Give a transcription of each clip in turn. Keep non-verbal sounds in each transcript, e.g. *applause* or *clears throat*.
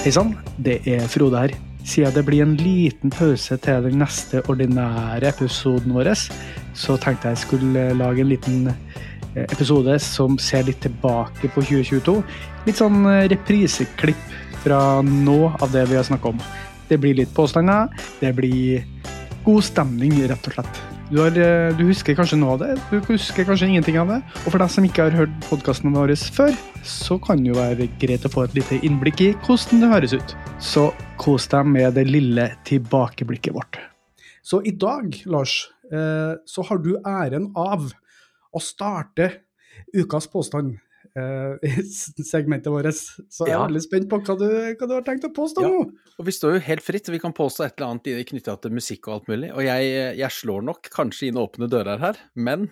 Hei sann, det er Frode her. Siden det blir en liten pause til den neste ordinære episoden vår, så tenkte jeg skulle lage en liten eh, episode som ser litt tilbake på 2022. Litt sånn eh, repriseklipp fra nå av det vi har snakka om. Det blir litt påstander, det blir god stemning, rett og slett. Du, har, eh, du, husker kanskje noe av det, du husker kanskje ingenting av det. Og for deg som ikke har hørt podkasten vår før, så kan det jo være greit å få et lite innblikk i hvordan det høres ut. Så kos deg med det lille tilbakeblikket vårt. Så i dag, Lars, eh, så har du æren av å starte ukas påstand eh, *laughs* segmentet vårt. Så jeg er ja. veldig spent på hva du, hva du, har tenkt å påstå ja. nå. Og Vi står jo helt fritt, vi kan påstå et eller annet knytta til musikk og alt mulig. Og jeg, jeg, slår nok kanskje inn åpne dører her, men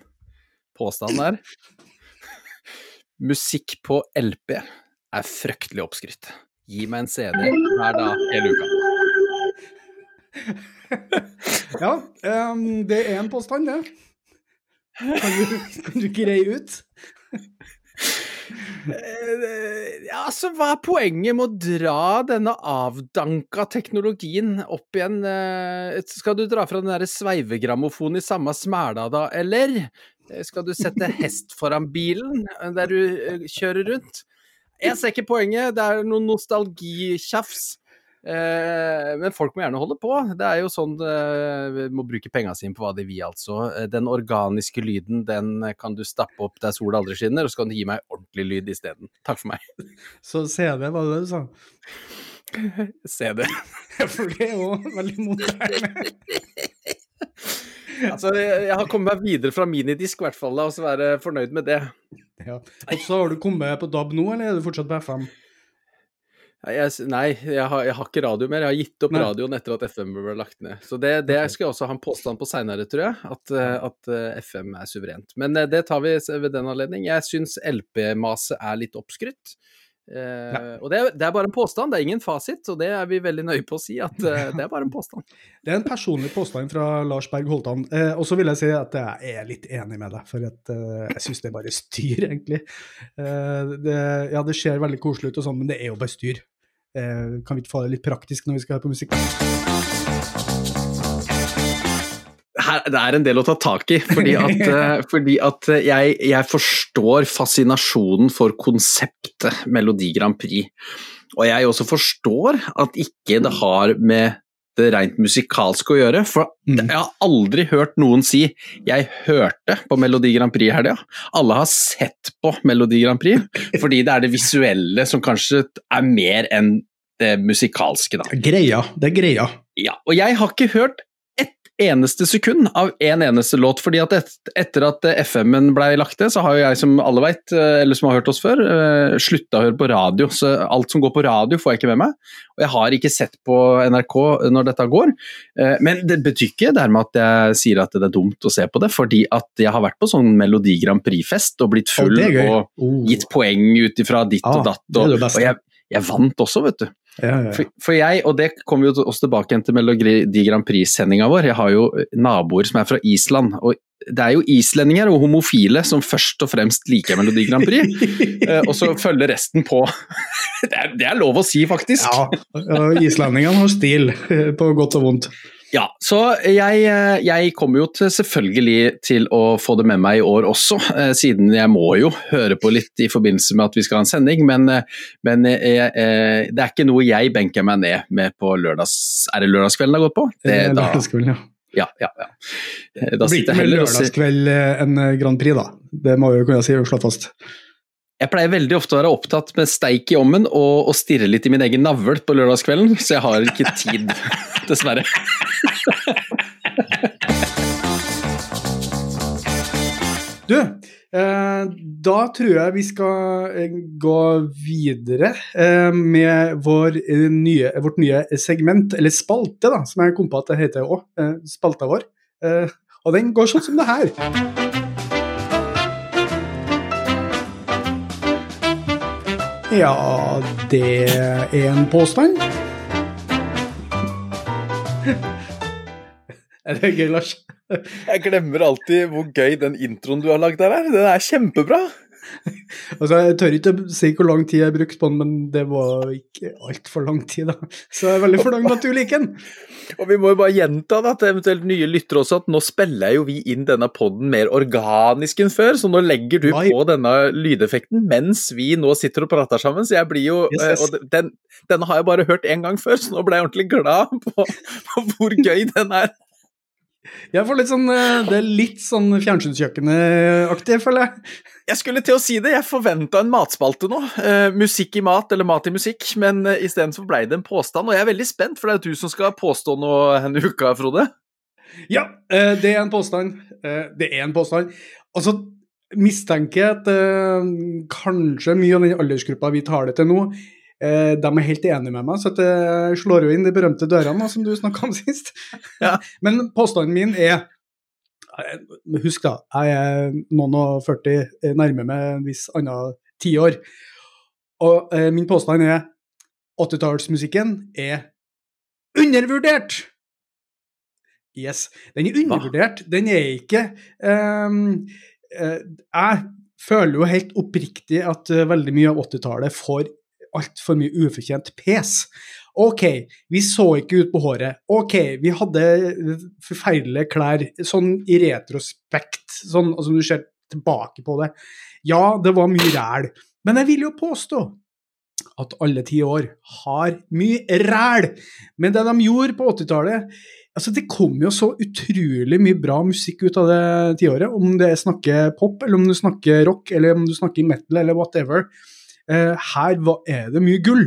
påstanden er *laughs* Musikk på LP er fryktelig oppskrytt. Gi meg en CD hver dag hele uka. *laughs* ja, um, det er en påstand, det. Kan du, kan du greie ut? Eh, ja, altså, hva er poenget med å dra denne avdanka teknologien opp igjen? Eh, skal du dra fra den derre sveivegrammofonen i samme smæla da, eller? Eh, skal du sette hest foran bilen der du kjører rundt? Jeg ser ikke poenget, det er noe nostalgitjafs. Eh, men folk må gjerne holde på. Det er jo sånn eh, vi må bruke penga sine på hva de vil, altså. Eh, den organiske lyden, den kan du stappe opp der sola aldri skinner, og så kan du gi meg ordentlig lyd isteden. Takk for meg. *laughs* Så CD, var det det du sa? *laughs* CD. *laughs* For det er jo veldig moderne. altså, jeg har kommet meg videre fra minidisk, i hvert fall, og så være fornøyd med det. Ja. Og så har du kommet på DAB nå, eller er du fortsatt på FM? Jeg, nei, jeg har, jeg har, ikke radio mer. Jeg har gitt opp nei. radioen etter at FM ble lagt ned. Så det, det skal jeg også ha en påstand på seinere, tror jeg, at, eh, at, eh, FM er suverent. Men eh, det tar vi ved den anledning. Jeg syns LP-maset er litt oppskrytt. Eh, og det er, det er, bare en påstand, det er ingen fasit, og det er vi veldig nøye på å si at uh, det er bare en påstand. *laughs* Det er en personlig påstand fra Lars Berg Holtan, Uh, og så vil jeg si at jeg er litt enig med deg, for at, jeg syns det er bare styr, egentlig. Det, ja, det ser veldig koselig ut og sånn, men det er jo bare styr. kan vi ikke få det litt praktisk når vi skal høre på musikk? Her, det er en del å ta tak i. Fordi at, *laughs* eh, fordi at jeg, jeg, forstår fascinasjonen for konseptet Melodi Grand Prix. Og jeg også forstår at ikke det har med det rent musikalske å gjøre. For mm. jeg har aldri hørt noen si 'jeg hørte på Melodi Grand Prix i helga'. Alle har sett på Melodi Grand Prix, *laughs* fordi det er det visuelle som kanskje er mer enn det musikalske, da. Greia. Det er greia. Ja, og jeg har ikke hørt eneste sekund av en eneste låt. fordi at et, etter at FM-en blei lagt ned, så har jo jeg, som alle veit, eh, eller som har hørt oss før, eh, slutta å høre på radio. Så alt som går på radio, får jeg ikke med meg. Og jeg har ikke sett på NRK når dette går. Uh, men det betyr ikke dermed at jeg sier at det er dumt å se på det, fordi at jeg har vært på sånn Melodi Grand Prix-fest og blitt full oh, og gitt poeng ut ifra ditt ah, og datt. Og, og jeg, jeg vant også, vet du. Ja, ja. For, for, jeg, og det kommer jo også tilbake igjen til Melodi Grand Prix-sendinga vår, jeg har jo naboer som er fra Island. og det er jo islendinger og homofile som først og fremst liker Melodi Grand Prix, *laughs* eh, og så følger resten på. *laughs* Det er, det er lov å si, faktisk. Ja, islendingene har stil, på godt og vondt. Ja, så jeg, eh, jeg, kommer jo til, selvfølgelig til å få det med meg i år også, eh, siden jeg må jo høre på litt i forbindelse med at vi skal ha en sending. Men, eh, men jeg, det er ikke noe jeg benker meg ned med på lørdags... Er det lørdagskvelden det har gått på? Det, da, lørdagskvelden, ja. Ja, ja, ja. Da det blir ikke mer lørdagskveld enn Grand Prix, da. Det må vi jo kunne si og slå fast. Jeg pleier veldig ofte å være opptatt med steik i ommen og, og stirre litt i min egen navl på lørdagskvelden, så jeg har ikke tid, *laughs* dessverre. Du, eh, da tror jeg vi skal eh, gå videre eh, med vår, eh, nye, vårt nye segment, eller spalte, da, som jeg kom på at det heter òg. Eh, spalta vår. Eh, og den går sånn som det her. Ja, det er en påstand. Er det gøy, Lars? Jeg glemmer alltid hvor gøy den introen du har lagd der er. Den er kjempebra. altså, jeg tør ikke si hvor lang tid jeg brukte på den, men det var ikke altfor lang tid, da. Så jeg er veldig fornøyd med at du liker den. Og vi må jo bare gjenta da, til eventuelt nye lyttere også, at nå spiller jo vi inn denne poden mer organisk enn før, så nå legger du på denne lydeffekten mens vi nå sitter og prater sammen, så jeg blir jo Yes, yes. eh, Og den, denne har jeg bare hørt én gang før, så nå ble jeg ordentlig glad på, på hvor gøy den er. Jeg får litt sånn, eh, Det er litt sånn fjernsynskjøkkenet-aktig, føler jeg. Jeg skulle til å si det, jeg forventa en matspalte nå. Eh, musikk i mat, eller mat i musikk, men uh, istedenfor ble det en påstand. Og jeg er veldig spent, for det er du som skal påstå noe denne uka, Frode. Ja, eh, det er en påstand. Eh, Det er en påstand. Altså, så mistenker jeg at eh, kanskje mye av den aldersgruppa vi tar det til nå, eh, de er helt enige med meg, så det slår jo inn de berømte dørene som du snakka om *laughs* sist. Ja. Men påstanden min er eh, Husk da, jeg er noen og 40, eh, nærmer meg en viss annen tiår. Og eh, min påstand er 80-tallsmusikken er undervurdert! Yes. Den er undervurdert. Den er ikke ehm, eh, Jeg føler jo helt oppriktig at uh, veldig mye av 80-tallet får altfor mye ufortjent pes. OK, vi så ikke ut på håret. OK, vi hadde forferdelige klær, sånn i retrospekt, sånn altså du ser tilbake på det. Ja, det var mye ræl, men jeg vil jo påstå at alle ti år har mye ræl. Men det de gjorde på 80-tallet altså Det kom jo så utrolig mye bra musikk ut av det tiåret. Om det snakker pop, eller om du snakker rock, eller om du snakker metal, eller whatever. Eh, her er det mye gull.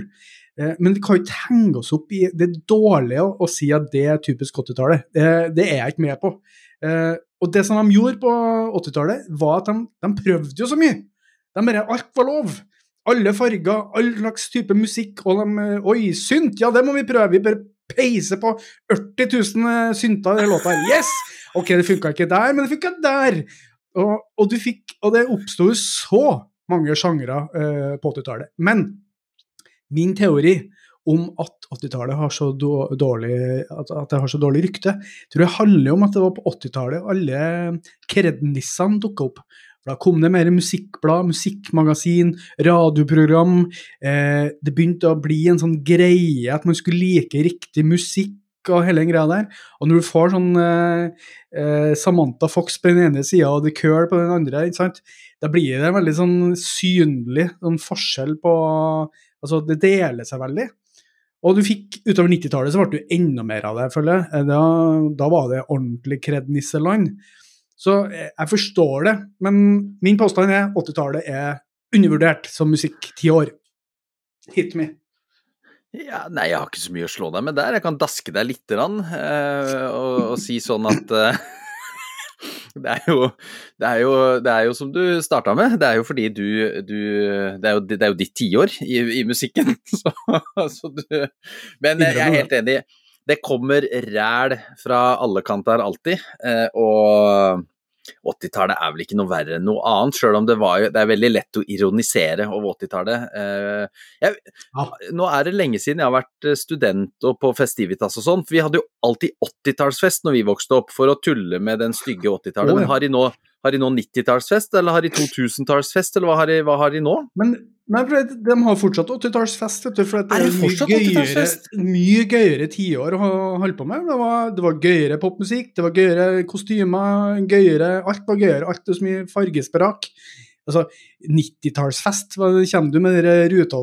Eh, men vi kan jo ikke henge oss opp i det dårlige å si at det er typisk 80-tallet. Det, er jeg ikke med på. Eh, og det som de gjorde på 80-tallet, var at de, de prøvde jo så mye. De bare Alt var lov. Alle farger, all slags type musikk. Og de Oi, synt! Ja, det må vi prøve. Vi bare peiser på 40 000 synter i den låta. Yes! Ok, det funka ikke der, men det funka der. Og, og, fikk, og det oppsto jo så mange sjangre eh, på 80-tallet. Men min teori om at 80-tallet har så dårlig at, har så dårlig rykte, tror jeg handler om at det var på 80-tallet alle krednissene dukka opp. Da kom det mer musikkblad, musikkmagasin, radioprogram. Eh, det begynte å bli en sånn greie at man skulle like riktig musikk og hele den greia der. Og når du får sånn eh, eh, Samantha Fox på den ene sida og The Curl på den andre, ikke sant? Da blir det en veldig sånn synlig sånn forskjell på Altså, det deler seg veldig. Og du fikk, utover 90-tallet så ble du enda mer av det, føler jeg. Eh, Da, da var det ordentlig krednisseland. Så eh, jeg forstår det, men min påstand er 80-tallet er undervurdert som musikk ti år. Hit me. Ja, nei, jeg har ikke så mye å slå deg med der. Jeg kan daske deg lite grann eh, og, og si sånn at eh, *laughs* det, er jo, det, er jo, det er jo som du starta med, det er jo fordi du, du Det er jo, det er jo ditt tiår i, i musikken. *laughs* Så, så du Men jeg er helt enig. Det kommer ræl fra alle kanter alltid. eh, Og 80-tallet er vel ikke noe verre enn noe annet, sjøl om det, var jo, det er veldig lett å ironisere over 80-tallet. Eh, Ja. Nå er det lenge siden jeg har vært eh, student og på festivitas og sånn, for vi hadde jo alltid 80-tallsfest når vi vokste opp, for å tulle med den stygge 80-tallet. Å, ja. Men har de nå, nå 90-tallsfest, eller har de 2000-tallsfest, eller hva har, de, hva har de nå? Men nei, for de har fortsatt 80-tallsfest, vet du. For det Er er, det fortsatt gøyere, 80-tallsfest? mye gøyere tiår å holde på med. Det var, det var gøyere popmusikk, det var gøyere kostymer, gøyere Alt var gøyere. Alt var så mye fargesprak. Altså, 90-tallsfest, hva- kommer du med den ruta,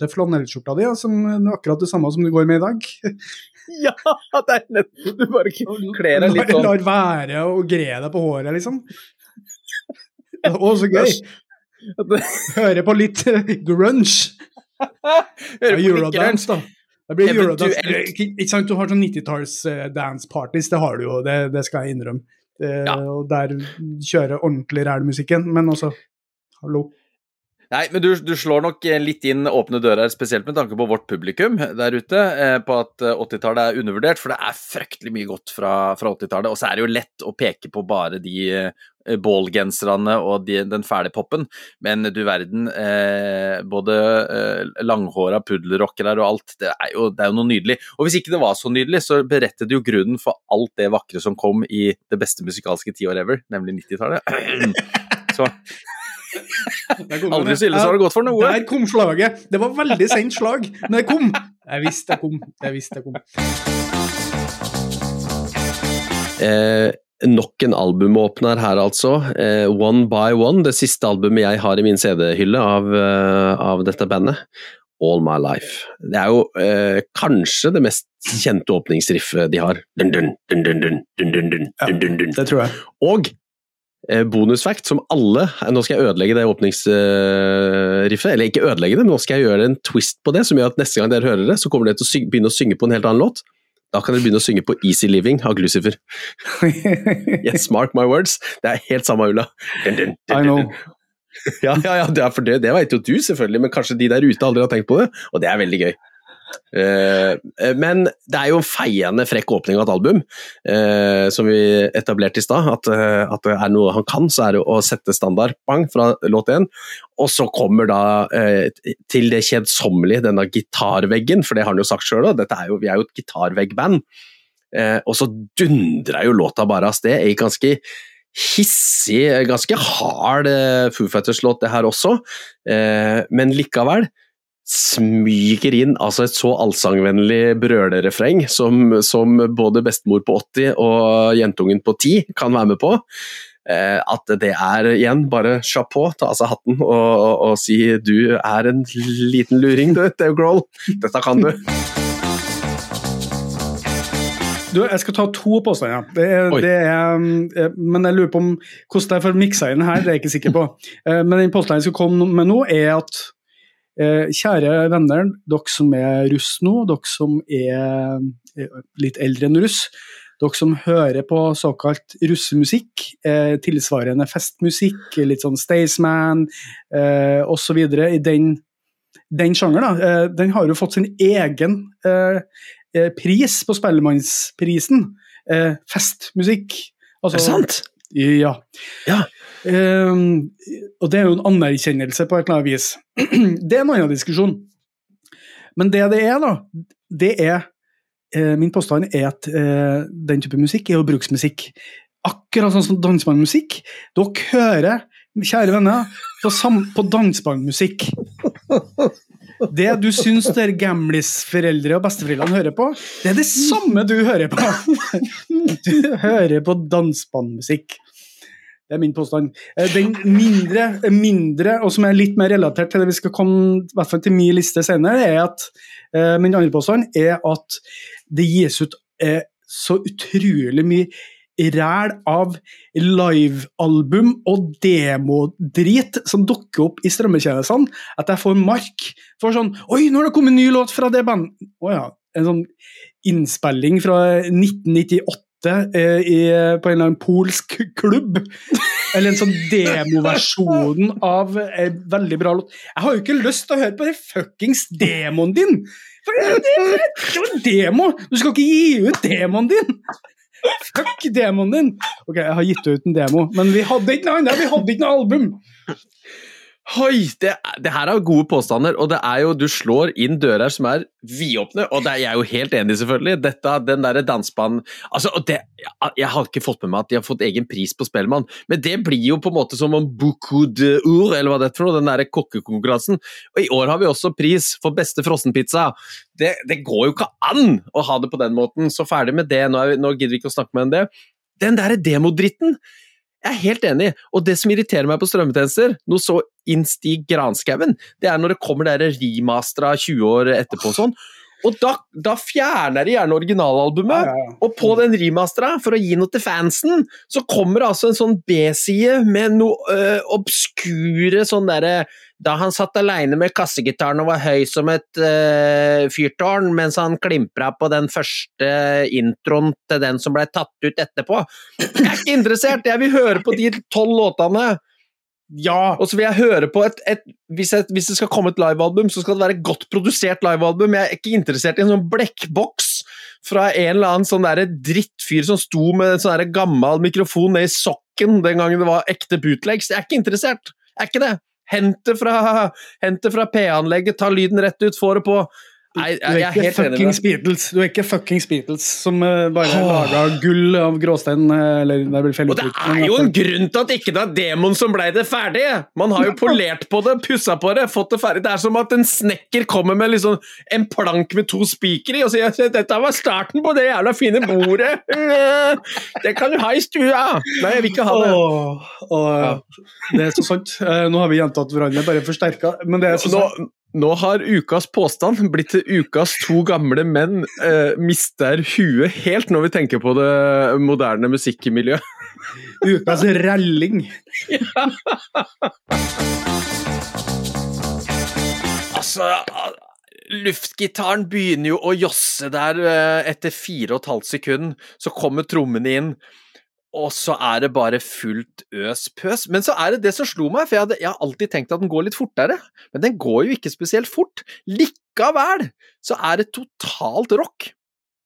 til flanellskjorta di, som er akkurat det samme som du går med i dag? *laughs* Ja, det er nettopp Du bare kler deg litt sånn lar være å gre deg på håret, liksom. Å, så gøy. Høre på litt eh, grunge. Hører på Eurodance, da. Det blir Eventuelt. Eurodance. Eh, Ikke, ikke sant, Du har sånn 90-talls eh, dance parties, det har du jo, det, det skal jeg innrømme. Det, Ja. Og der kjører ordentlig ræl-musikken, men altså Hallo. Nei, men du, du slår nok litt inn åpne dører, spesielt med tanke på vårt publikum der ute, eh, på at eh, 80-tallet er undervurdert, for det er fryktelig mye godt fra, fra 80-tallet. Og så er det jo lett å peke på bare de eh, ballgenserne og de, den fæle poppen, men du verden, eh, både eh, langhåra puddelrockere og alt, det er, jo, det er jo noe nydelig. Og hvis ikke det var så nydelig, så berettet det jo grunnen for alt det vakre som kom i det beste musikalske tiår ever, nemlig 90-tallet. *clears throat* Så Aldri så ille så har det gått for noe. Der kom slaget. Det var veldig sent slag, men det kom. Jeg visste det kom. Jeg visste det kom. Eh, Nok en albumåpner her, altså. Eh, one by One, det siste albumet jeg har i min CD-hylle av, uh, av, dette bandet. All My Life. Det er jo uh, kanskje det mest kjente åpningsriffet de har. Det tror jeg. Og eh, bonusfact som alle Nå skal jeg ødelegge det åpningsriffet. Eller ikke ødelegge det, men nå skal jeg gjøre en twist på det, som gjør at neste gang dere hører det, så kommer dere til å begynne å synge på en helt annen låt. Da kan dere begynne å synge på Easy Living av Glucifer. Yes, mark my words. Det er helt samme ulla. I know. Ja, ja, ja, det, for det, det vet jo du selvfølgelig, men kanskje de der ute aldri har tenkt på det, og det er veldig gøy. Eh, eh, men det er jo en feiende frekk åpning av et album, eh, som vi etablerte i stad. At, det er noe han kan, så er det å sette standard bang, fra låt én. Og så kommer da til det kjedsommelige denne gitarveggen, for det har han jo sagt sjøl, vi er jo et gitarveggband. Og så dundrer jo låta bare av sted i ganske hissig, ganske hard Foo Fighters-låt det her også, men likevel smyger inn altså et så allsangvennlig brølerefreng som, som både bestemor på 80 og jentungen på 10 kan være med på. Eh, at det er igjen bare chapeau, ta av seg hatten og, og, og si du er en liten luring, du, Dave Grohl. Dette kan du. Du, jeg skal ta to påstander. Det er, det er, eh, men jeg lurer på om hvordan jeg får miksa inn her, det er jeg ikke sikker på. Eh, Men den påstanden jeg skal komme med nå, er at kjære venner, dere som er russ nå, dere som er eh, litt eldre enn russ, dere som hører på såkalt russemusikk, eh, tilsvarende festmusikk, litt sånn Staysman eh, osv. i den, den sjangeren, eh, den har jo fått sin egen eh, eh, pris på Spellemannsprisen. Eh, festmusikk. Altså, Er det sant? Ja. Ja. Ehm, og det er jo en anerkjennelse på et eller annet vis. *clears throat* det er en annen diskusjon. Men det det er, da, det er eh, Min påstand er at eh, den type musikk er jo bruksmusikk. Akkurat sånn som dansebandmusikk. Dere hører, kjære venner, på, på dansebandmusikk. Det du syns gamlisforeldre og besteforeldrene hører på, det er det samme du hører på. *laughs* Du hører på dansebandmusikk. Det er min påstand. Eh, Den mindre, mindre, og som er litt mer relatert til det vi skal komme i hvert fall til min liste senere, er at eh, min andre påstand er at det gis ut eh, så utrolig mye ræl av livealbum og demodrit som dukker opp i strømmetjenestene, at jeg får mark for sånn Oi, nå har det kommet en ny låt fra det bandet! Å ja. En sånn innspilling fra 1998 eh, i, på en eller annen polsk klubb. Eller en sånn demoversjon av en veldig bra låt. Jeg har jo ikke lyst til å høre på den fuckings demoen din! For det, det, det, er demo! Du skal ikke gi ut demoen din! Fuck demoen din! Ok, jeg har gitt ut en demo, men vi hadde ikke noe annet, vi hadde ikke noe album! Hoi! Det, det her er gode påstander, og det er jo, du slår inn dører som er vidåpne, og det er jeg jo helt enig selvfølgelig. Dette, den derre dansbanen altså, det, Jeg har ikke fått med meg at de har fått egen pris på Spellemann, men det blir jo på en måte som om beaucoup de ur, eller hva det er for noe, den derre kokkekonkurransen. Og i år har vi også pris for beste frossenpizza. Det, det går jo ikke an å ha det på den måten, så ferdig med det, nå, vi, nå gidder vi ikke å snakke mer om det. Den derre demodritten! Jeg er helt enig, og det som irriterer meg på strømmetjenester, noe så innstig i granskauen, det er når det kommer der remastera 20 år etterpå og sånn, og da, da fjerner de gjerne originalalbumet, Ja, ja, og på den remastera, for å gi noe til fansen, så kommer det altså en sånn B-side med noe øh, obskure sånn derre Da han satt aleine med kassegitaren og var høy som et øh, fyrtårn, mens han klimpra på den første introen til den som ble tatt ut etterpå. Jeg er ikke interessert, jeg vil høre på de tolv låtene. Ja! Og så vil jeg høre på et, et hvis, jeg, hvis det skal komme et livealbum, så skal det være et godt produsert livealbum. Jeg er ikke interessert i en sånn blekkboks fra en eller annen sånn der drittfyr som sto med en sånn gammel mikrofon ned i sokken den gangen det var ekte bootlegs. Jeg er ikke interessert. Jeg er ikke det. Hent det fra, fra P-anlegget, ta lyden rett ut, få det på. Nei, er jeg er helt enig med deg. Beatles, Du er ikke fuckings Beatles som uh, bare oh. laga gull av gråstein, eh, eller det Og det er jo en grunn til at ikke det er demon som blei det ferdige! Man har jo polert på det, pussa på det, fått det ferdig. Det er som at en snekker kommer med liksom en plank med to spikere i og sier at dette var starten på det jævla fine bordet. *laughs* Det kan du ha i stua! Nei, jeg vil ikke ha det. Oh, oh, ja. Det er så sant. Eh, Nå har vi gjentatt hverandre, bare forsterka. Men det er så sant. Nå, nå har ukas påstand blitt til ukas to gamle menn eh, mister huet helt når vi tenker på det moderne musikkmiljøet. *laughs* Ukas ralling. *laughs* Altså, luftgitaren begynner jo å josse der eh, etter fire og et halvt sekund. Så kommer trommene inn, og så er det bare fullt øs pøs. Men så er det det som slo meg, for jeg, hadde, jeg har alltid tenkt at den går litt fortere. Men den går jo ikke spesielt fort. Likevel så er det totalt rock.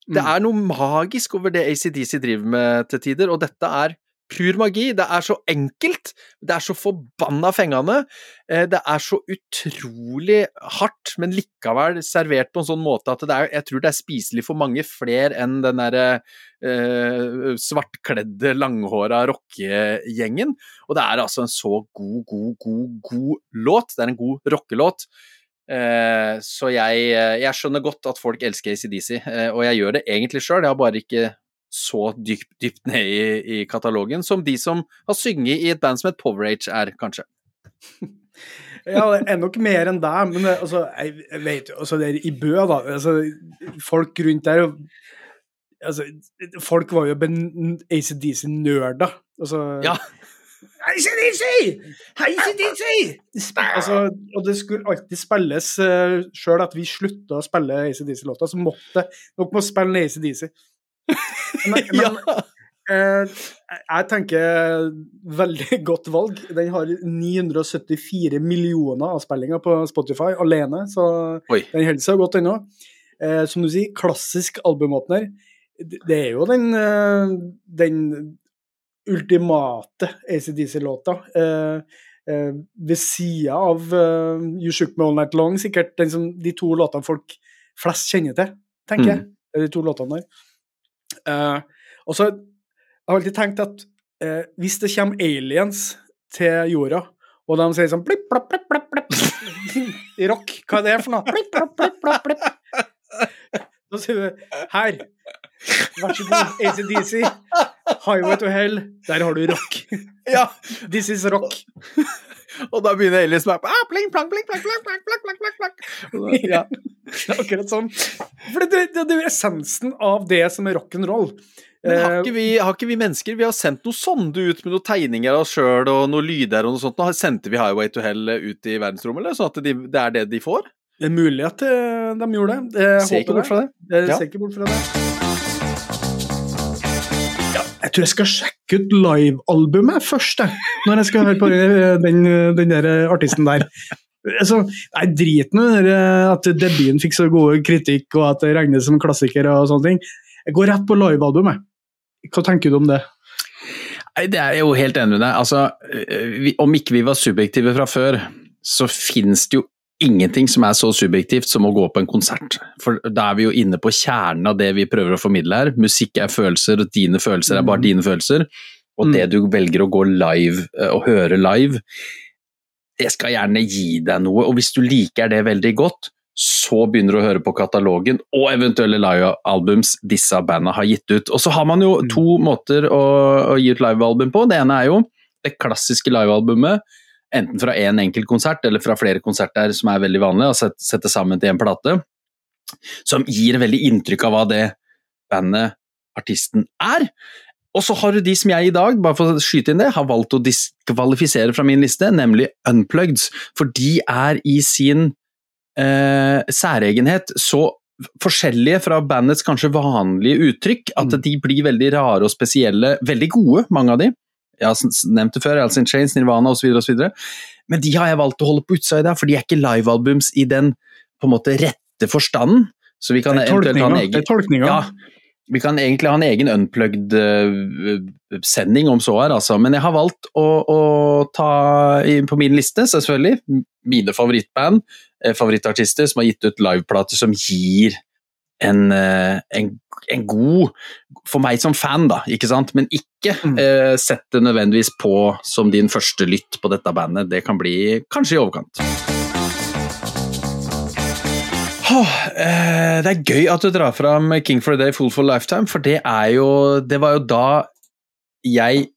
Det Mm. er noe magisk over det ACDC driver med til tider, og dette er pur magi. Det er så enkelt, det er så forbanna fengende. eh, Det er så utrolig hardt, men likevel servert på en sånn måte at er, jeg tror det er spiselig for mange flere enn den derre eh, svartkledde, langhåra rockegjengen. Og det er altså en så god, god, god, god låt. Det er en god rockelåt. Eh, så jeg, eh, jeg skjønner godt at folk elsker ACDC, og jeg gjør det egentlig sjøl. Jeg har bare ikke så dypt, dypt ned i, i katalogen som de som har synget i et band som et Powerage er, kanskje. *laughs* Ja, det er nok mer enn deg, men altså, jeg, vet jo altså, I Bø, da altså, Folk rundt der altså, Folk var jo ACDC-nerder. Altså, Ja. ACDC! ACDC! Altså, og det skulle alltid spilles uh, Sjøl at vi slutta å spille ACDC-låter, så måtte nok må spille ACDC. Men, *laughs* men eh, jeg tenker veldig *laughs* godt valg. Den har 974 millioner avspillinger på Spotify alene, så Oi. den holder seg godt ennå. Eh, som du sier, klassisk albumåpner. Det er jo den, eh, den ultimate ACDC-låta. Eh, eh, ved sida av eh, You Shook Me All Night Long, sikkert den som, de to låtene folk flest kjenner til, tenker jeg. Er De to låtene der. Eh, og så jeg har alltid tenkt at uh, hvis det kommer aliens til jorda, og de sier sånn blipp, blapp, blipp, blapp, blipp. *laughs* I rock, hva er det for noe? Blipp, blapp, blipp, blapp, blipp. Da sier du her, vær så god, ACDC, Highway to Hell, der har du rock. *laughs* Ja. This is rock. *laughs* Og da begynner Ellis med ah, pling, plang, pling, plang, plang, plang, plang, plang, plang. Ja, akkurat sånn. For det, det, det er essensen av det som er rock'n'roll. Men har Eh, ikke, vi, har ikke vi mennesker Vi har sendt noe sonde ut med noen tegninger av oss sjøl og noen lyder og noe sånt. Nå sendte vi Highway to Hell ut i verdensrommet, eller? Sånn at de, det er det de får? Det er mulig at eh, de gjorde det. Jeg Ser ikke bort fra det. Jeg Ja. ser ikke bort fra det. Ja, jeg tror jeg skal sjekke ut livealbumet først, jeg. Når jeg skal høre på eh, den, den der artisten der. Altså, nei, Drit nå i at debuten fikk så god kritikk, og at det regnes som klassiker og sånne ting. Jeg går rett på livealbumet. Hva tenker du om det? Nei, Det er jeg jo helt enig med deg. Altså, øh, vi, om ikke vi var subjektive fra før, så finnes det jo ingenting som er så subjektivt som å gå på en konsert. For da er vi jo inne på kjernen av det vi prøver å formidle her. Musikk er følelser, og dine følelser er bare Mm. dine følelser. Og det du velger å gå live og høre live, det skal gjerne gi deg noe. Og hvis du liker det veldig godt, så begynner du å høre på katalogen og eventuelle livealbums disse bandene har gitt ut. Og så har man jo Mm. to måter å, å gi ut livealbum på. Det ene er jo det klassiske livealbumet, enten fra én en enkelt konsert eller fra flere konserter som er veldig vanlig, og sette, sette sammen til en plate, som gir veldig inntrykk av hva det bandet, artisten, er. Og så har du de som jeg i dag, bare for å skyte inn det, har valgt å diskvalifisere fra min liste, nemlig Unplugged. For de er i sin eh, særegenhet så forskjellige fra bandets kanskje vanlige uttrykk, at Mm. de blir veldig rare og spesielle, veldig gode, mange av de. Jeg har nevnt det før, Alice in Chains, Nirvana osv., osv. Men de har jeg valgt å holde på utsida, for de er ikke livealbums i den på en måte rette forstanden. Så vi kan Det er eventuelt ha en tolkninga. egen Det er tolkninga. ja, vi kan egentlig ha en egen unplugged-sending om så her, altså. Men jeg har valgt å, å ta på min liste, selvfølgelig, mine favorittband. eh, favorittartister som har gitt ut liveplater som gir en, eh, en, en, god For meg som fan, da, ikke sant? men ikke mm. eh, sett det nødvendigvis på som din første lytt på dette bandet. Det kan bli kanskje i overkant. Oh, eh, det er gøy at du drar fram King for a Day, Fool for Lifetime, for det er jo Det var jo da jeg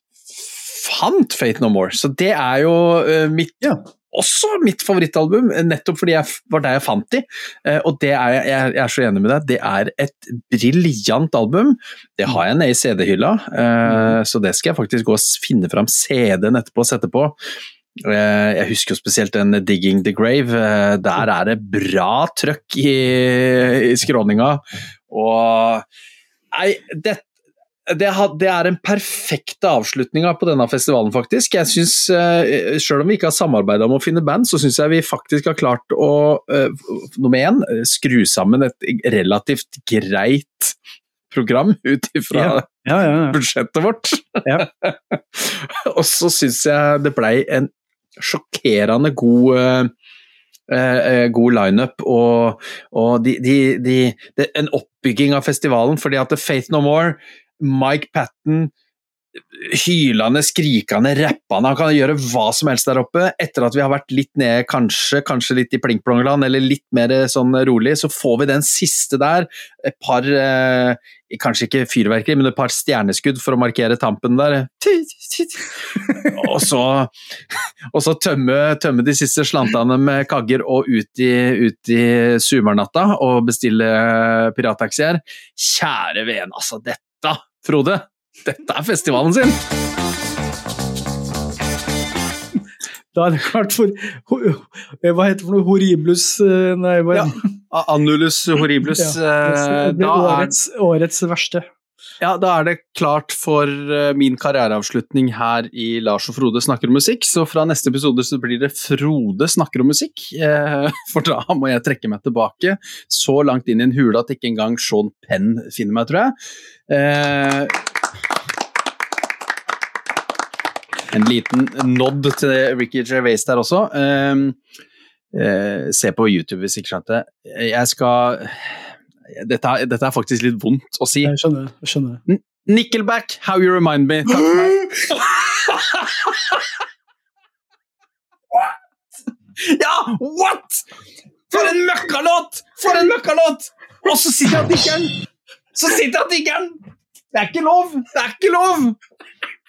fant Fate No More, så det er jo eh, mitt ja også mitt favorittalbum, nettopp fordi jeg var der jeg fant de. Eh, og det er, jeg, jeg er så enig med deg, det er et briljant album. Det har jeg nede i CD-hylla, eh, så det skal jeg faktisk gå og finne fram CD-en etterpå og sette på. Eh, jeg husker jo spesielt den 'Digging the Grave'. Der er det bra trøkk i, i skråninga. Og Nei, dette det, det, er en perfekte avslutninga på denne festivalen, faktisk. Jeg synes, uh, Selv om vi ikke har samarbeida om å finne band, så syns jeg vi faktisk har klart å uh, nummer én, skru sammen et relativt greit program ut ifra ja. ja, ja, budsjettet vårt. *laughs* og så syns jeg det blei en sjokkerende god uh, Eh, god lineup og, og de, de, de, en oppbygging av festivalen. fordi at Faith No More Mike Patten hylende, skrikende, rappende. Han kan gjøre hva som helst der oppe. Etter at vi har vært litt nede, kanskje, kanskje litt i plinkplongland, eller litt mer sånn rolig, så får vi den siste der. Et par eh, Kanskje ikke fyrverkeri, men et par stjerneskudd for å markere tampen der. *laughs* og så, og så tømme, tømme, de siste slantene med kagger og ut i, ut i sumarnatta og bestille pirattaxier. Kjære vene, altså. Dette Frode, dette er festivalen sin! Da er det klart for Hva heter det for noe? Horriblus eh, Nei, hva ja, Annulus horriblus. Ja, det eh, årets, årets verste. Ja, da er det klart for eh, min karriereavslutning her i Lars og Frode snakker om musikk. Så fra neste episode så blir det Frode snakker om musikk. *laughs* For da må jeg trekke meg tilbake så langt inn i en hule at ikke engang Sean Penn finner meg, tror jeg. Eh, en liten nod til Ricky Gervais der også. Um, uh, se på YouTube hvis ikke skjønte. Jeg skal dette, dette, er faktisk litt vondt å si. Jeg skjønner. Jeg skjønner. Nickelback, How You Remind Me. Takk for meg. ja, what?! For en møkkalåt! For en møkkalåt! Og så sitter jeg og digger den! Så sitter han tiggeren! Det er ikke lov! Det er ikke lov!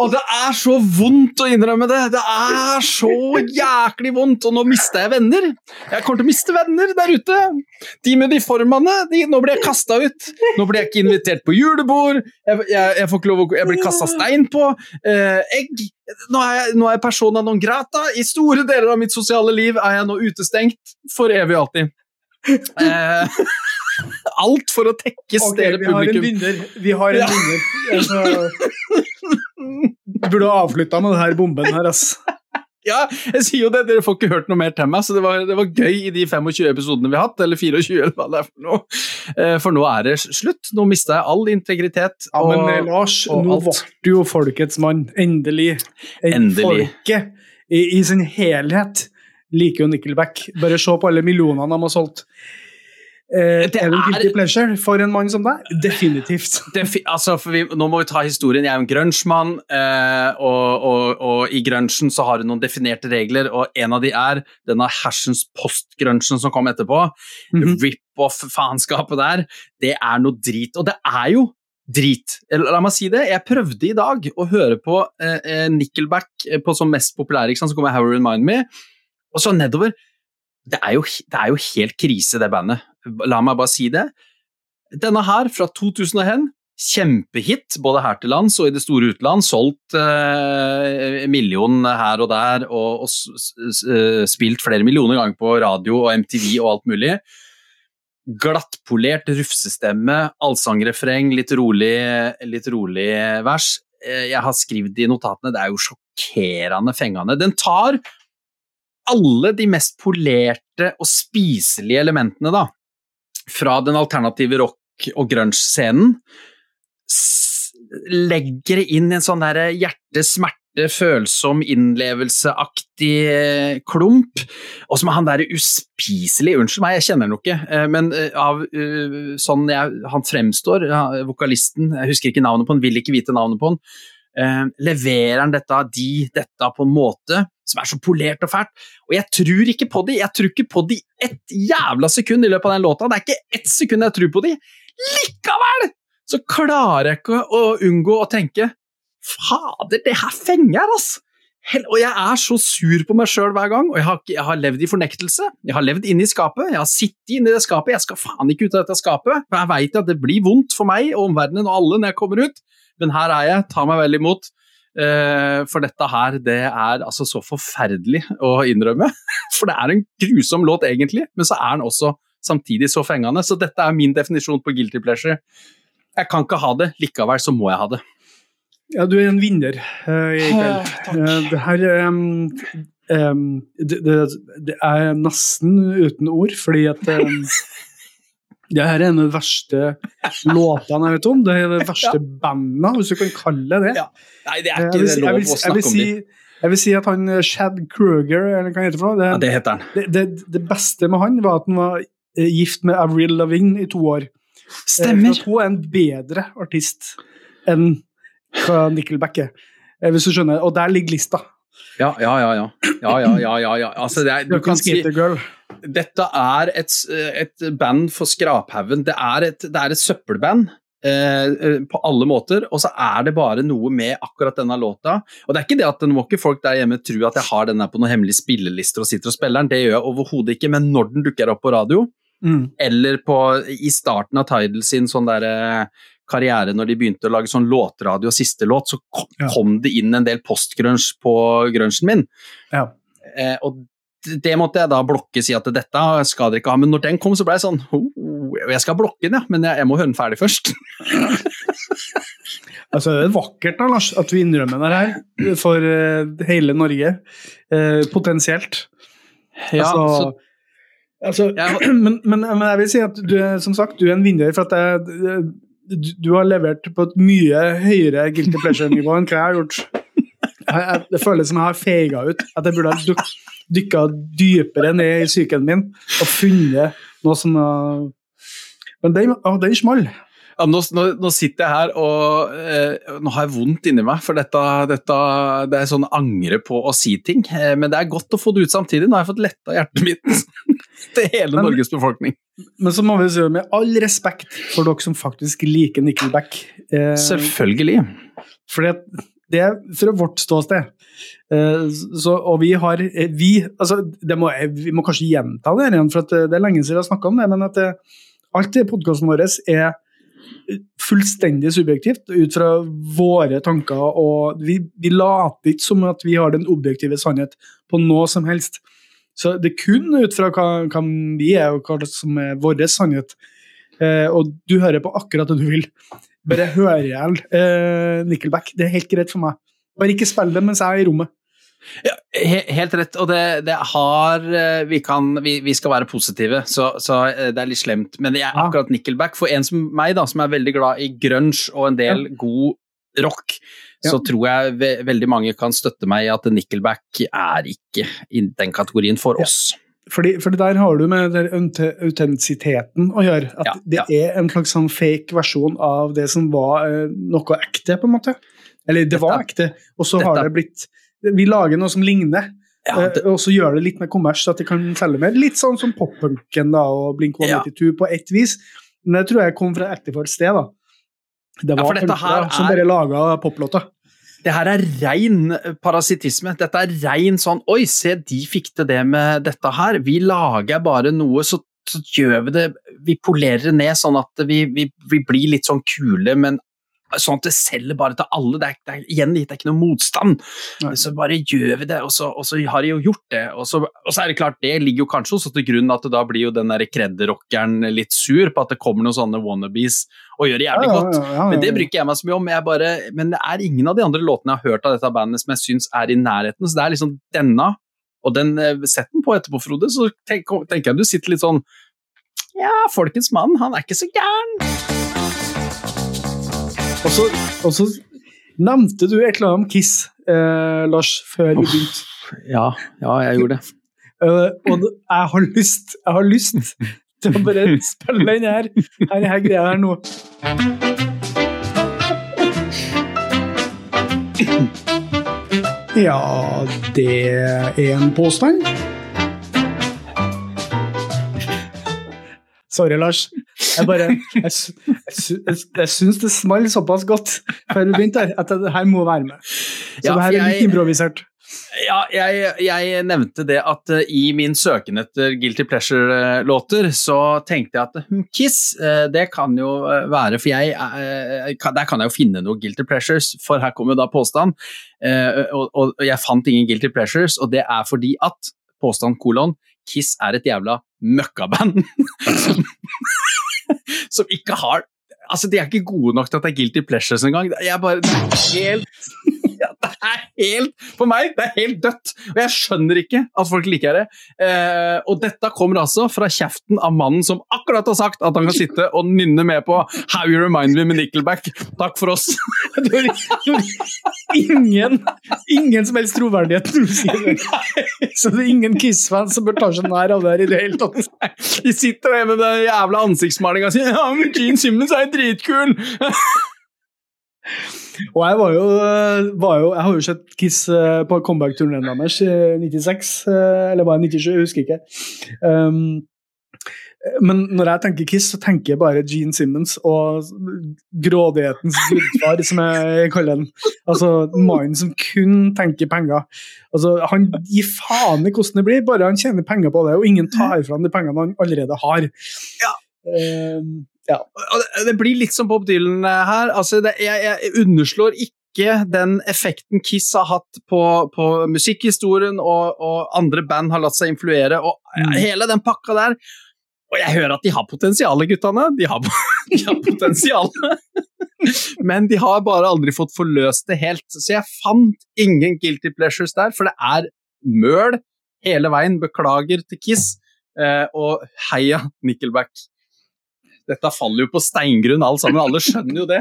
Og det er så vondt å innrømme det! Det er så jæklig vondt! Og nå mister jeg venner! Jeg kommer til å miste venner der ute! De med de formene, de, nå blir jeg kasta ut! Nå blir jeg ikke invitert på julebord, jeg, jeg, jeg får ikke lov å Jeg blir kasta stein på. Eh, egg. Nå er, jeg, nå er jeg persona non grata. I store deler av mitt sosiale liv er jeg nå utestengt for evig og alltid. Eh, *laughs* alt for å tekkes okay, dere publikum. Vi har en vinner. Vi har en vinner. Du burde ha avslutta med denne bomben her, ass. Ja, jeg sier jo det, dere får ikke hørt noe mer til meg, så det var, det var, gøy i de 25 episodene vi har hatt, eller 24, eller hva det er for noe. Eh, for nå er det slutt. Nå mista jeg all integritet. Og, ja, men eh, Lars, nå ble du jo folkets mann. Endelig. Endelig. Folket i, i sin helhet liker jo Nickelback. Bare se på alle millionene de har solgt. Eh, det er en guilty pleasure for en mann som deg? Definitivt. *laughs* Defi altså, vi, nå må vi ta historien. Jeg er jo en grunge-mann, eh, og, og, og, i grunchen så har du noen definerte regler, og en av de er denne hersens post-grunchen som kom etterpå. Mm -hmm. Rip-off-faenskapet der. Det er noe drit. Og det er jo drit. La meg si det, jeg prøvde i dag å høre på eh, eh Nickelback på som mest populære, så kommer How Remind Me, og så nedover. Det er, jo, det er jo helt krise, det bandet. La meg bare si det. Denne her, fra 2001, kjempehit både her til lands og i det store utland. Solgt eh, million her og der, og, og eh, spilt flere millioner ganger på radio og MTV og alt mulig. Glattpolert rufsestemme, allsangrefreng, litt rolig, litt rolig vers. Eh, jeg har skrevet i notatene, det er jo sjokkerende fengende. Den tar alle de mest polerte og spiselige elementene, da, fra den alternative rock- og grunge-scenen legger inn en sånn derre hjerte-smerte følsom, innlevelseaktig eh, klump. Og som er han derre uspiselig Unnskyld meg, jeg kjenner ham ikke, eh, men eh, av sånn jeg, han fremstår, vokalisten, jeg husker ikke navnet på han, vil ikke vite navnet på han, leverer han dette, de, dette på en måte som er så polert og fælt. Og jeg tror ikke på de, jeg tror ikke på de ett jævla sekund i løpet av den låta. Det er ikke ett sekund jeg tror på de. Likevel så klarer jeg ikke å unngå å tenke Fader, det her fenger, altså! Og jeg er så sur på meg sjøl hver gang, og jeg har, jeg har, levd i fornektelse. Jeg har levd inne i skapet, jeg har sittet inne i det skapet, jeg skal faen ikke ut av dette skapet. For jeg veit at det blir vondt for meg og omverdenen og alle når jeg kommer ut, men her er jeg, tar meg vel imot. Uh, for dette her, det er altså så forferdelig å innrømme. *laughs* For det er en grusom låt egentlig, men så er den også samtidig så fengende. Så dette er min definisjon på guilty pleasure. Jeg kan ikke ha det, likevel så må jeg ha det. Ja, du er en vinner uh, i kveld. Uh, det her um, um, det, det, det, er nesten uten ord, fordi at um, *laughs* det her er en av de verste låtene jeg vet om. Det er det verste ja. bandet, hvis du kan kalle det ja. Nei, det er ikke det lov å snakke om si, Jeg vil si at han Shad Kruger, eller hva han heter for noe det, ja, det heter han. Det, det, det, beste med han var at han var gift med Avril Lavigne i to år. Stemmer. For hun er en bedre artist enn hva Nickelback er, eh, hvis du skjønner. Og der ligger lista. Ja, ja, ja. ja. ja, ja, ja, ja, Altså, det er, du kan si Dette er et, et band for skraphaugen. Det, det, er et søppelband. Eh, eh, på alle måter, og så er det bare noe med akkurat denne låta. Og det er ikke det at Nå må ikke folk der hjemme tro at jeg har den på noen hemmelige spillelister og sitter og spiller den, det gjør jeg overhodet ikke, men når den dukker opp på radio, mm. eller på, i starten av Tidal sin sånn derre karriere når de begynte å lage sånn låtradio og siste låt, så kom, ja. kom det inn en del postgrunge på grunchen min. Ja. Eh, og det måtte jeg da blokke, si at dette skal dere ikke ha. Men når den kom, så ble jeg sånn oh, Jeg skal blokke den, ja, men jeg, jeg må høre den ferdig først. *laughs* altså, det er vakkert da, Lars, at du innrømmer det her for uh, hele Norge. Uh, potensielt. Ja, altså, så Altså, *clears throat* men, men, men, jeg vil si at du, som sagt, du er en vinner. for at jeg, du har levert på et mye høyere guilty pleasure-nivå enn hva jeg har gjort. Jeg, det føles som jeg har feiga ut. At jeg burde ha dykka dypere ned i psyken min og funnet noe som Men den, den small. Ja, nå, nå, sitter jeg her og eh, nå har jeg vondt inni meg, for dette, dette, det er sånn angre på å si ting. Eh, men det er godt å få det ut samtidig. Nå har jeg fått letta hjertet mitt *laughs* til hele men, Norges befolkning. Men så må vi si med all respekt for dere som faktisk liker Nickelback eh, Selvfølgelig. For det er fra vårt ståsted. Eh, så, og vi har eh, vi, altså, må, vi må kanskje gjenta det igjen, for det er lenge siden vi har snakka om det. Men at alt i podkasten vår er fullstendig subjektivt ut fra våre tanker, og vi, vi later ikke som at vi har den objektive sannhet på noe som helst. Så det er kun ut fra hva, hva vi er, og hva som er vår sannhet. Eh, og du hører på akkurat det du vil. Bare hør i hjel eh, Nickelback. Det er helt greit for meg. Bare ikke spill det mens jeg er i rommet. Ja, helt rett, og det, det har eh, vi, kan, vi, vi, skal være positive, så, så, eh, det er litt slemt. Men jeg er akkurat Nickelback. For en som meg, da, som er veldig glad i grunge og en del ja. god rock, ja. så tror jeg ve veldig mange kan støtte meg i at Nickelback er ikke i den kategorien for oss. Fordi, for der har du med autentisiteten å gjøre. At ja, det er en slags sånn fake versjon av det som var uh, noe ekte, på en måte. Eller det var ekte, og så har det blitt vi lager noe som ligner. Ja, eh, det... og så gjør det litt mer kommers, så at de kan selge mer. Litt sånn som poppunken og Blink 192 ja. på ett vis. Men det tror jeg kom fra et sted. da. Det var ja, punker som bare laga poplåter. Det her er rein parasittisme. Dette er rein sånn Oi, se, de fikk til det med dette her. Vi lager bare noe, så, så gjør vi det Vi polerer det ned sånn at vi, vi, vi blir litt sånn kule, men Sånn at det selger bare til alle. Det er, det er, igjen, det er ikke noe motstand. Nei. Så bare gjør vi det, og så, og så, har de jo gjort det. Og så, og så, er det klart, det ligger jo kanskje også til grunn at da blir jo den kredderrockeren litt sur på at det kommer noen sånne wannabes og gjør det jævlig ja, godt. Ja, ja, men det bryr ikke jeg meg så mye om. Bare, men det er ingen av de andre låtene jeg har hørt av dette bandet som jeg syns er i nærheten. Så det er liksom denne, og den eh, Sett den på etterpå, Frode, så tenker jeg du sitter litt sånn Ja, folkets mann, han er ikke så gæren. Og så, og så nevnte du et eller annet om Kiss, eh, Lars, før vi begynte. Ja, ja, jeg gjorde det. Uh, *laughs* og jeg har lyst, jeg har lyst til å bare spille den her, her, her greia her nå. Ja, det er en påstand. Sorry, Lars. Jeg bare *laughs* Jeg, jeg, jeg, syns det smalt såpass godt før vi begynte her, at det her må være med. Så Ja, det her er litt improvisert. Ja, jeg, jeg nevnte det at eh, i min søken etter Guilty Pleasure-låter, så tenkte jeg at hm, Kiss, eh, det kan jo eh, være For jeg, kan- der kan jeg jo finne noe Guilty Pleasures, for her kommer da påstand. Og, og jeg fant ingen Guilty Pleasures, og det er fordi at påstand kolon Kiss er et jævla møkkaband som, *laughs* som ikke har Altså, de er ikke gode nok til at det er Guilty Pleasures engang. Jeg bare, det er helt ja, *laughs* er helt For meg, det er helt dødt. Og jeg skjønner ikke at folk liker det. Eh, og dette kommer altså fra kjeften av mannen som akkurat har sagt at han kan sitte og nynne med på How You Remind Me med Nickelback. Takk for oss. *laughs* Du har ingen, ingen som helst troverdighet når du sier det. Så det er ingen Kiss-fans som bør ta seg nær av det her i det hele tatt. De sitter der med den jævla ansiktsmalinga sier ja, men Gene Simmons er dritkul. Og jeg var jo, var jo Jeg har jo sett Kiss eh, på comeback-turneen deres i 96, eh, eller var det 97, jeg husker ikke. Um, men når jeg tenker Kiss, så tenker jeg bare Gene Simmons og grådighetens gudfar, som jeg kaller den. Altså mannen som kun tenker penger. Altså, Han gir faen i hvordan det blir, bare han tjener penger på det, og ingen tar fra han de pengene han allerede har. Ja. Um, ja. Det blir litt som Bob Dylan eh, her. Altså, det, jeg, jeg underslår ikke den effekten Kiss har hatt på, på musikkhistorien, og, og andre band har latt seg influere, og Mm. hele den pakka der. Og jeg hører at de har potensialet, guttene. De har, *laughs* de har potensialet. *laughs* Men de har bare aldri fått forløst det helt. Så jeg fant ingen guilty pleasures der, for det er møl hele veien. Beklager til Kiss, eh, og heia Nickelback. Dette faller jo på steingrunn, alle sammen. Alle skjønner jo det.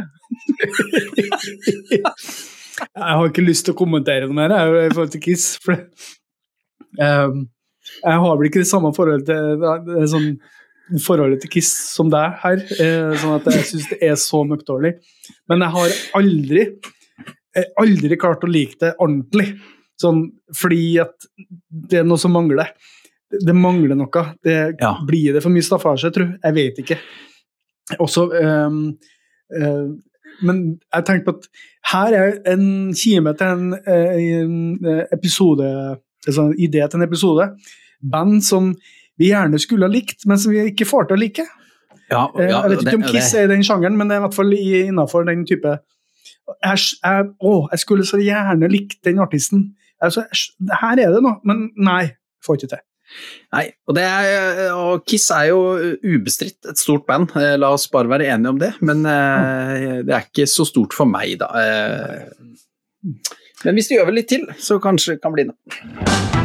Jeg har ikke lyst til å kommentere noe mer i forhold til Kiss. For Ehm, jeg har vel ikke det samme forholdet til, sånn, forholdet til Kiss som deg her, eh, sånn at jeg syns det er så møkkdårlig. Men jeg har aldri, jeg aldri klart å like det ordentlig. Sånn, fordi at det er noe som mangler. Det, det mangler noe. Det, Ja. Blir det for mye staffasje, tror jeg? Jeg vet ikke. Også ehm, eh, Men jeg tenkte på at her er en kime til en, eh, en eh, episode altså en idé til en episode. Band som vi gjerne skulle ha likt, men som vi ikke får til å like. Ja, ja, jeg vet ikke om Kiss er i den sjangeren, men det er i hvert fall innafor den type jeg, jeg, Å, jeg skulle så gjerne likt den artisten. Altså, her er det noe, men nei. Får ikke til. Nei, og, det er, og Kiss er jo ubestridt et stort band, eh, la oss bare være enige om det. Men eh, det er ikke så stort for meg, da. Eh, Men hvis du gjør vel litt til, så kanskje det kan bli noe.